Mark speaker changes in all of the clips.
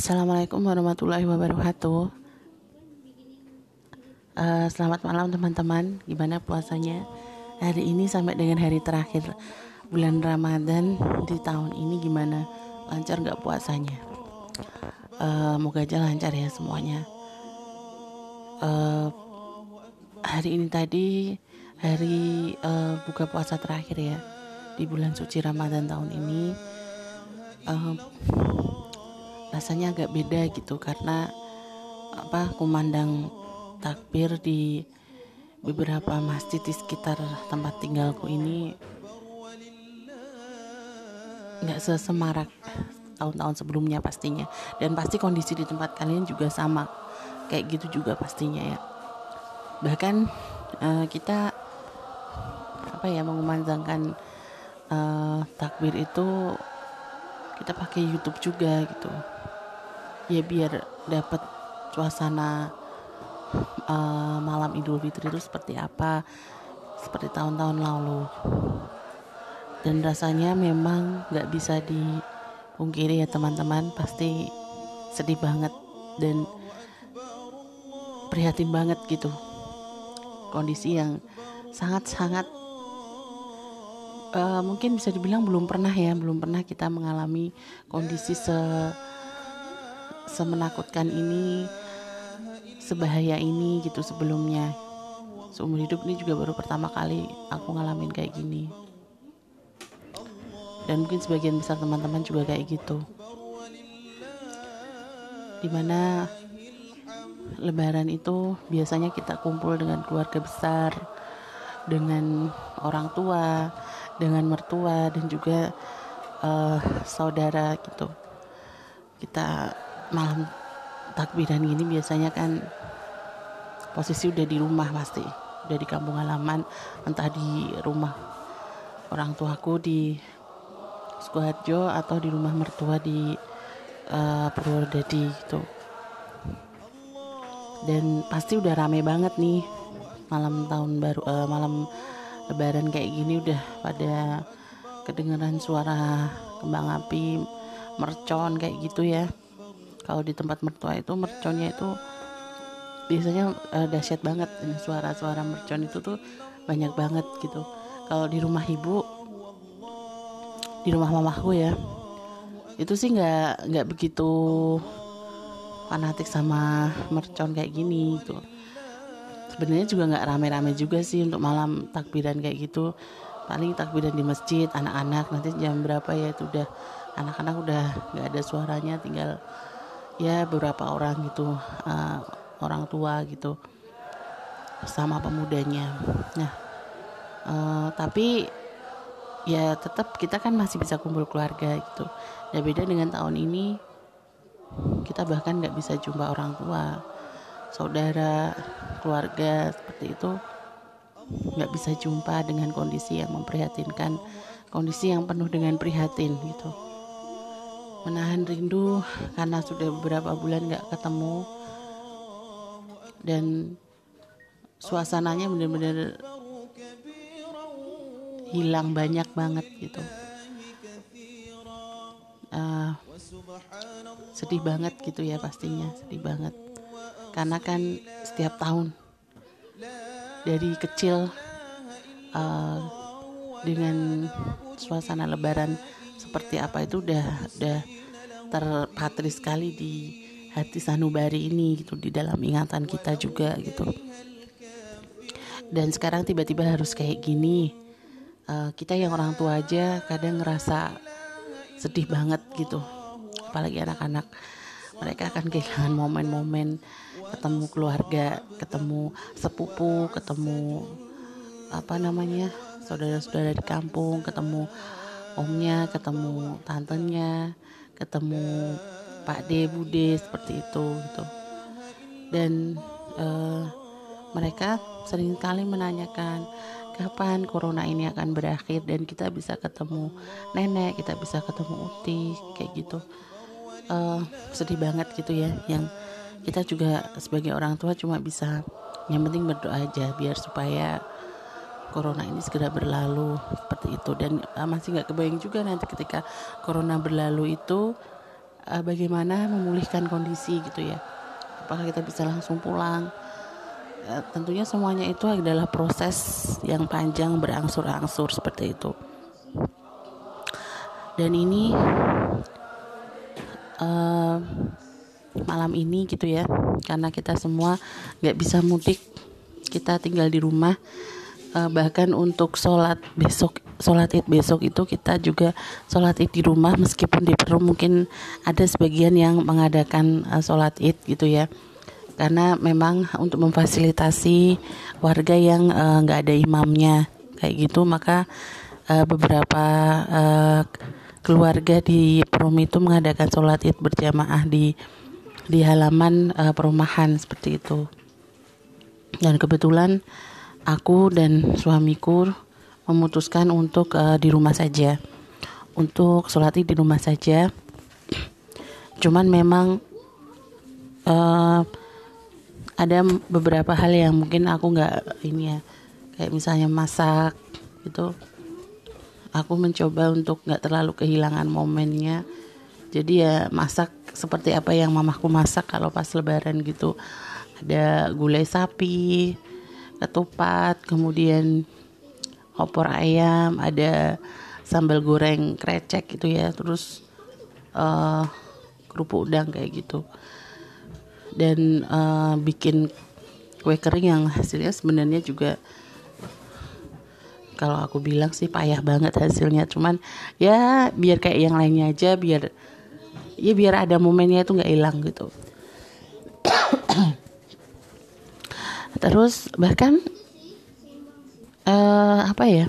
Speaker 1: Assalamualaikum warahmatullahi wabarakatuh. Uh, selamat malam teman-teman. Gimana puasanya hari ini sampai dengan hari terakhir bulan Ramadan di tahun ini gimana? Lancar nggak puasanya? Uh, moga aja lancar ya semuanya. Uh, hari ini tadi hari uh, buka puasa terakhir ya di bulan suci Ramadan tahun ini. Uh, rasanya agak beda gitu karena apa kumandang takbir di beberapa masjid di sekitar tempat tinggalku ini nggak sesemarak tahun-tahun sebelumnya pastinya. Dan pasti kondisi di tempat kalian juga sama kayak gitu juga pastinya ya. Bahkan uh, kita apa ya mengumandangkan uh, takbir itu kita pakai YouTube juga gitu. Ya biar dapat suasana uh, malam Idul Fitri itu seperti apa seperti tahun-tahun lalu. Dan rasanya memang nggak bisa dipungkiri ya teman-teman. Pasti sedih banget dan prihatin banget gitu. Kondisi yang sangat-sangat uh, mungkin bisa dibilang belum pernah ya belum pernah kita mengalami kondisi se semenakutkan ini sebahaya ini gitu sebelumnya. Seumur hidup ini juga baru pertama kali aku ngalamin kayak gini. Dan mungkin sebagian besar teman-teman juga kayak gitu. Di mana lebaran itu biasanya kita kumpul dengan keluarga besar dengan orang tua dengan mertua dan juga uh, saudara gitu. Kita malam takbiran gini biasanya kan posisi udah di rumah pasti udah di kampung halaman entah di rumah orang tuaku di Sukoharjo atau di rumah mertua di uh, Purwodadi gitu. Dan pasti udah rame banget nih malam tahun baru uh, malam lebaran kayak gini udah pada kedengeran suara kembang api mercon kayak gitu ya. Kalau di tempat mertua itu merconnya itu biasanya uh, dahsyat banget. Suara-suara mercon itu tuh banyak banget gitu. Kalau di rumah ibu di rumah mamaku ya itu sih nggak nggak begitu fanatik sama mercon kayak gini gitu sebenarnya juga nggak rame-rame juga sih untuk malam takbiran kayak gitu. Paling takbiran di masjid anak-anak. Nanti jam berapa ya itu udah anak-anak udah nggak ada suaranya. Tinggal ya beberapa orang gitu uh, orang tua gitu sama pemudanya. Nah uh, tapi ya tetap kita kan masih bisa kumpul keluarga gitu. Ya beda dengan tahun ini kita bahkan nggak bisa jumpa orang tua saudara keluarga seperti itu nggak bisa jumpa dengan kondisi yang memprihatinkan kondisi yang penuh dengan prihatin gitu. Menahan rindu karena sudah beberapa bulan nggak ketemu dan suasananya benar-benar hilang banyak banget gitu. Uh, sedih banget gitu ya pastinya sedih banget karena kan setiap tahun dari kecil uh, dengan suasana lebaran seperti apa itu udah udah terpatri sekali di hati sanubari ini gitu di dalam ingatan kita juga gitu. Dan sekarang tiba-tiba harus kayak gini uh, kita yang orang tua aja kadang ngerasa sedih banget gitu. Apalagi anak-anak mereka akan kehilangan momen-momen. Ketemu keluarga ketemu sepupu ketemu apa namanya saudara-saudara di kampung ketemu omnya ketemu tantenya ketemu Pak D Bude seperti itu gitu. Dan uh, mereka sering kali menanyakan kapan corona ini akan berakhir? Dan kita bisa ketemu nenek kita bisa ketemu uti kayak gitu uh, sedih banget gitu ya yang kita juga sebagai orang tua cuma bisa yang penting berdoa aja biar supaya corona ini segera berlalu seperti itu. Dan uh, masih nggak kebayang juga nanti ketika corona berlalu itu uh, bagaimana memulihkan kondisi gitu ya. Apakah kita bisa langsung pulang? Tentunya semuanya itu adalah proses yang panjang berangsur-angsur seperti itu. Dan ini uh, malam ini gitu ya karena kita semua nggak bisa mudik kita tinggal di rumah. Uh, bahkan untuk sholat besok sholat id besok itu kita juga sholat id di rumah meskipun di Peru mungkin ada sebagian yang mengadakan uh, sholat id gitu ya. Karena memang untuk memfasilitasi warga yang nggak uh, ada imamnya kayak gitu maka uh, beberapa uh, keluarga di Perum itu mengadakan sholat id berjamaah di di halaman uh, perumahan seperti itu. Dan kebetulan aku dan suamiku memutuskan untuk uh, di rumah saja. Untuk sholat di rumah saja. Cuman memang uh, ada beberapa hal yang mungkin aku nggak ini ya kayak misalnya masak gitu aku mencoba untuk nggak terlalu kehilangan momennya. Jadi ya masak seperti apa yang mamaku masak kalau pas lebaran gitu. Ada gulai sapi ketupat, kemudian opor ayam, ada sambal goreng krecek gitu ya, terus uh, kerupuk udang kayak gitu. Dan uh, bikin kue kering yang hasilnya sebenarnya juga kalau aku bilang sih payah banget hasilnya. Cuman ya biar kayak yang lainnya aja biar ya biar ada momennya itu nggak hilang gitu. Terus bahkan uh, apa ya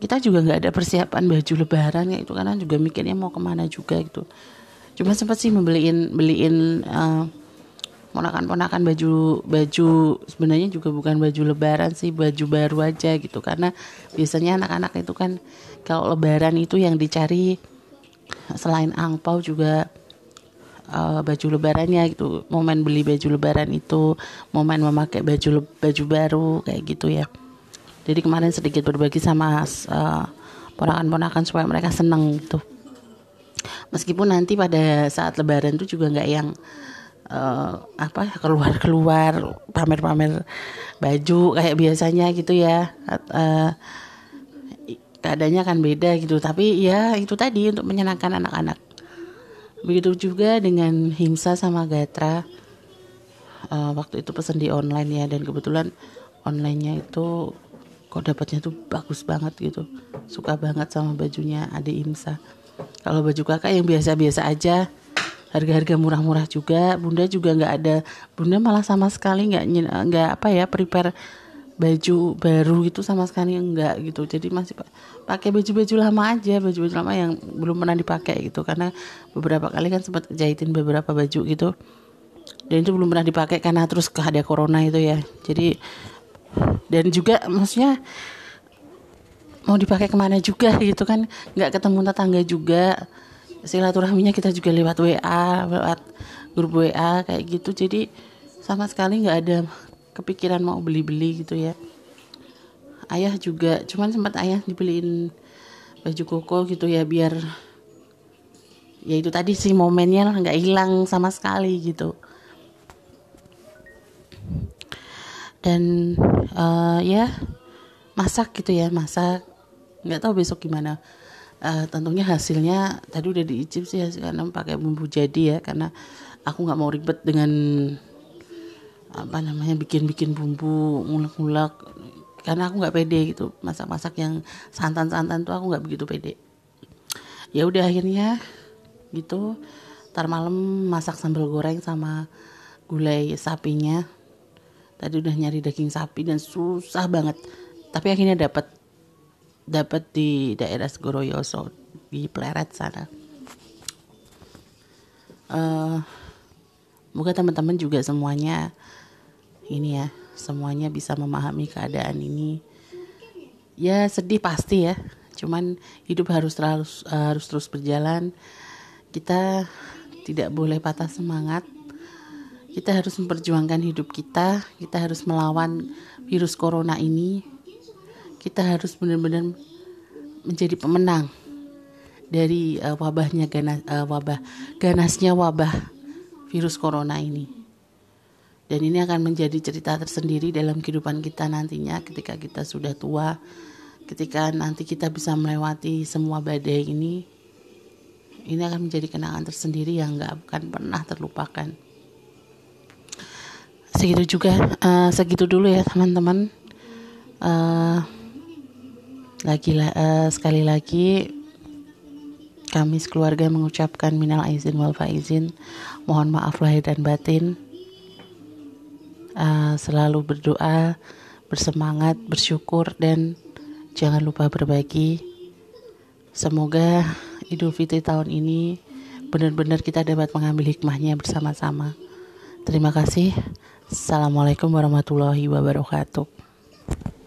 Speaker 1: kita juga nggak ada persiapan baju lebaran ya itu karena juga mikirnya mau ke mana juga gitu. Cuma sempat sih membeliin beliin uh, ponakan-ponakan baju baju sebenarnya juga bukan baju lebaran sih baju baru aja gitu. Karena biasanya anak-anak itu kan kalau lebaran itu yang dicari selain angpau juga uh, baju lebarannya gitu. Momen beli baju lebaran itu momen memakai baju baju baru kayak gitu ya. Jadi kemarin sedikit berbagi sama uh, ponakan-ponakan supaya mereka seneng gitu. Meskipun nanti pada saat lebaran itu juga nggak yang uh, apa keluar-keluar pamer-pamer baju kayak biasanya gitu ya uh, keadaannya kan beda gitu tapi ya itu tadi untuk menyenangkan anak-anak Begitu juga dengan Himsa sama Gatra. Uh, waktu itu pesan di online ya dan kebetulan onlinenya itu kok dapatnya tuh bagus banget gitu. Suka banget sama bajunya Ade Himsa. Kalau baju kakak yang biasa-biasa aja, harga-harga murah-murah juga. Bunda juga nggak ada. Bunda malah sama sekali nggak nggak apa ya prepare baju baru itu sama sekali enggak gitu. Jadi masih pakai baju-baju lama aja baju-baju lama yang belum pernah dipakai gitu. Karena beberapa kali kan sempat jahitin beberapa baju gitu. Dan itu belum pernah dipakai karena terus ada corona itu ya. Jadi dan juga maksudnya mau dipakai ke mana juga gitu kan. Nggak ketemu tetangga juga silaturahminya kita juga lewat WA lewat grup WA kayak gitu. Jadi sama sekali nggak ada kepikiran mau beli-beli gitu ya. Ayah juga cuman sempat ayah dibeliin baju koko gitu ya biar ya itu tadi sih momennya nggak hilang sama sekali gitu. Dan uh, ya masak gitu ya masak. Nggak tahu besok gimana uh, tentunya hasilnya tadi udah diicip sih karena pakai bumbu jadi ya karena aku nggak mau ribet dengan apa namanya bikin-bikin bumbu ngulek-ngulek. Karena aku nggak pede gitu masak-masak yang santan-santan tuh aku nggak begitu pede. Ya udah akhirnya gitu tar malam masak sambal goreng sama gulai sapinya. Tadi udah nyari daging sapi dan susah banget. Tapi akhirnya dapat dapat di daerah Segoroyoso di Pleret sana. Uh, moga teman-teman juga semuanya ini ya semuanya bisa memahami keadaan ini. Ya sedih pasti ya cuman hidup harus terus harus terus berjalan. Kita tidak boleh patah semangat. Kita harus memperjuangkan hidup kita kita harus melawan virus corona ini kita harus benar-benar menjadi pemenang dari uh, wabahnya ganas uh, wabah ganasnya wabah virus corona ini. Dan ini akan menjadi cerita tersendiri dalam kehidupan kita nantinya ketika kita sudah tua, ketika nanti kita bisa melewati semua badai ini. Ini akan menjadi kenangan tersendiri yang gak akan pernah terlupakan. Segitu juga, uh, segitu dulu ya teman-teman. Uh, lagi uh, sekali lagi kami sekeluarga mengucapkan minal aizin wal faizin. Mohon maaf lahir dan batin. Uh, selalu berdoa, bersemangat, bersyukur dan jangan lupa berbagi. Semoga Idul Fitri tahun ini benar-benar kita dapat mengambil hikmahnya bersama-sama. Terima kasih. Assalamualaikum warahmatullahi wabarakatuh.